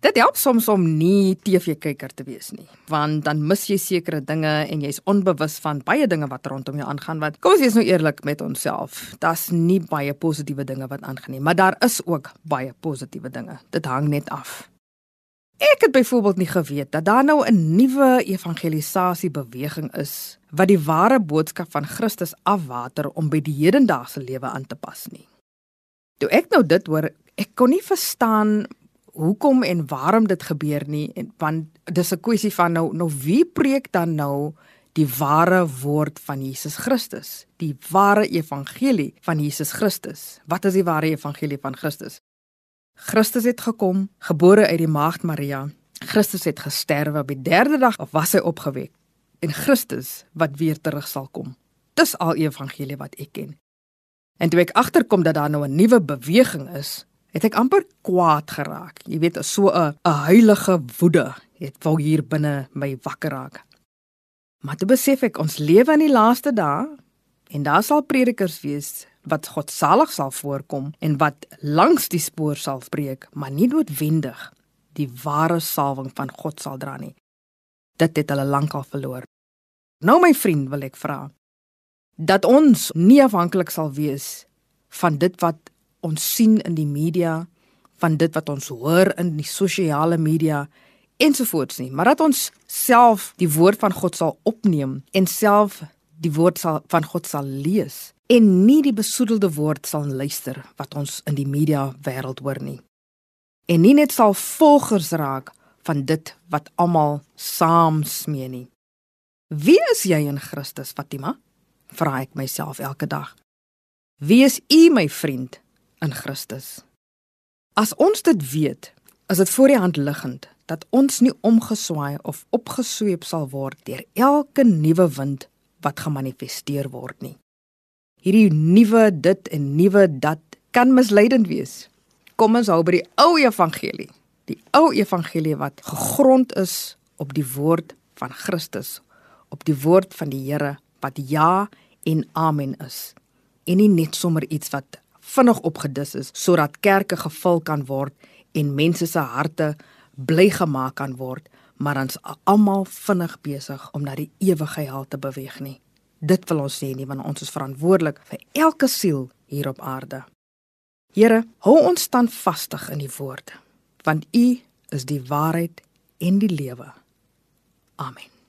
Dit help soms om nie TV-kyker te wees nie, want dan mis jy sekere dinge en jy's onbewus van baie dinge wat rondom jou aangaan wat Kom ons wees nou eerlik met onsself. Daar's nie baie positiewe dinge wat aangaan nie, maar daar is ook baie positiewe dinge. Dit hang net af. Ek het byvoorbeeld nie geweet dat daar nou 'n nuwe evangelisasie beweging is wat die ware boodskap van Christus afwater om by die hedendaagse lewe aan te pas nie. Toe ek nou dit hoor, ek kon nie verstaan hoekom en waarom dit gebeur nie en want dis 'n kwessie van nou nou wie preek dan nou die ware woord van Jesus Christus? Die ware evangelie van Jesus Christus. Wat is die ware evangelie van Christus? Christus het gekom gebore uit die maagd Maria. Christus het gesterwe op die derde dag of was hy opgewek. En Christus wat weer terug sal kom. Dis al evangelie wat ek ken. En toe ek agterkom dat daar nou 'n nuwe beweging is het ek amper kwaad geraak. Jy weet, so 'n 'n heilige woede het wou hier binne my wakker raak. Maar toe besef ek ons lewe in die laaste dae en daar sal predikers wees wat godsalig sal voorkom en wat langs die spoor sal spreek, maar nie noodwendig die ware salwing van God sal dra nie. Dit het hulle lankal verloor. Nou my vriend, wil ek vra dat ons nie afhanklik sal wees van dit wat ons sien in die media van dit wat ons hoor in die sosiale media ensovoorts nie, maar dat ons self die woord van God sal opneem en self die woord sal van God sal lees en nie die besoedelde woord sal luister wat ons in die media wêreld hoor nie. En nie net sal volgers raak van dit wat almal saam smee nie. Wie is jy in Christus, Fatima? Vra ek myself elke dag. Wie is u my vriend in Christus. As ons dit weet, is dit voor die hand liggend dat ons nie omgeswaai of opgesweep sal word deur elke nuwe wind wat gemanifesteer word nie. Hierdie nuwe dit en nuwe dat kan misleidend wees. Kom ons hou by die ou evangelie. Die ou evangelie wat gegrond is op die woord van Christus, op die woord van die Here wat ja en amen is. En nie net sommer iets wat vinnig opgedis is sodat kerke gevul kan word en mense se harte bly gemaak kan word, maar ons almal vinnig besig om na die ewige hel te beweeg nie. Dit wil ons sê nie want ons is verantwoordelik vir elke siel hier op aarde. Here, hou ons standvastig in die woord, want U is die waarheid en die lewe. Amen.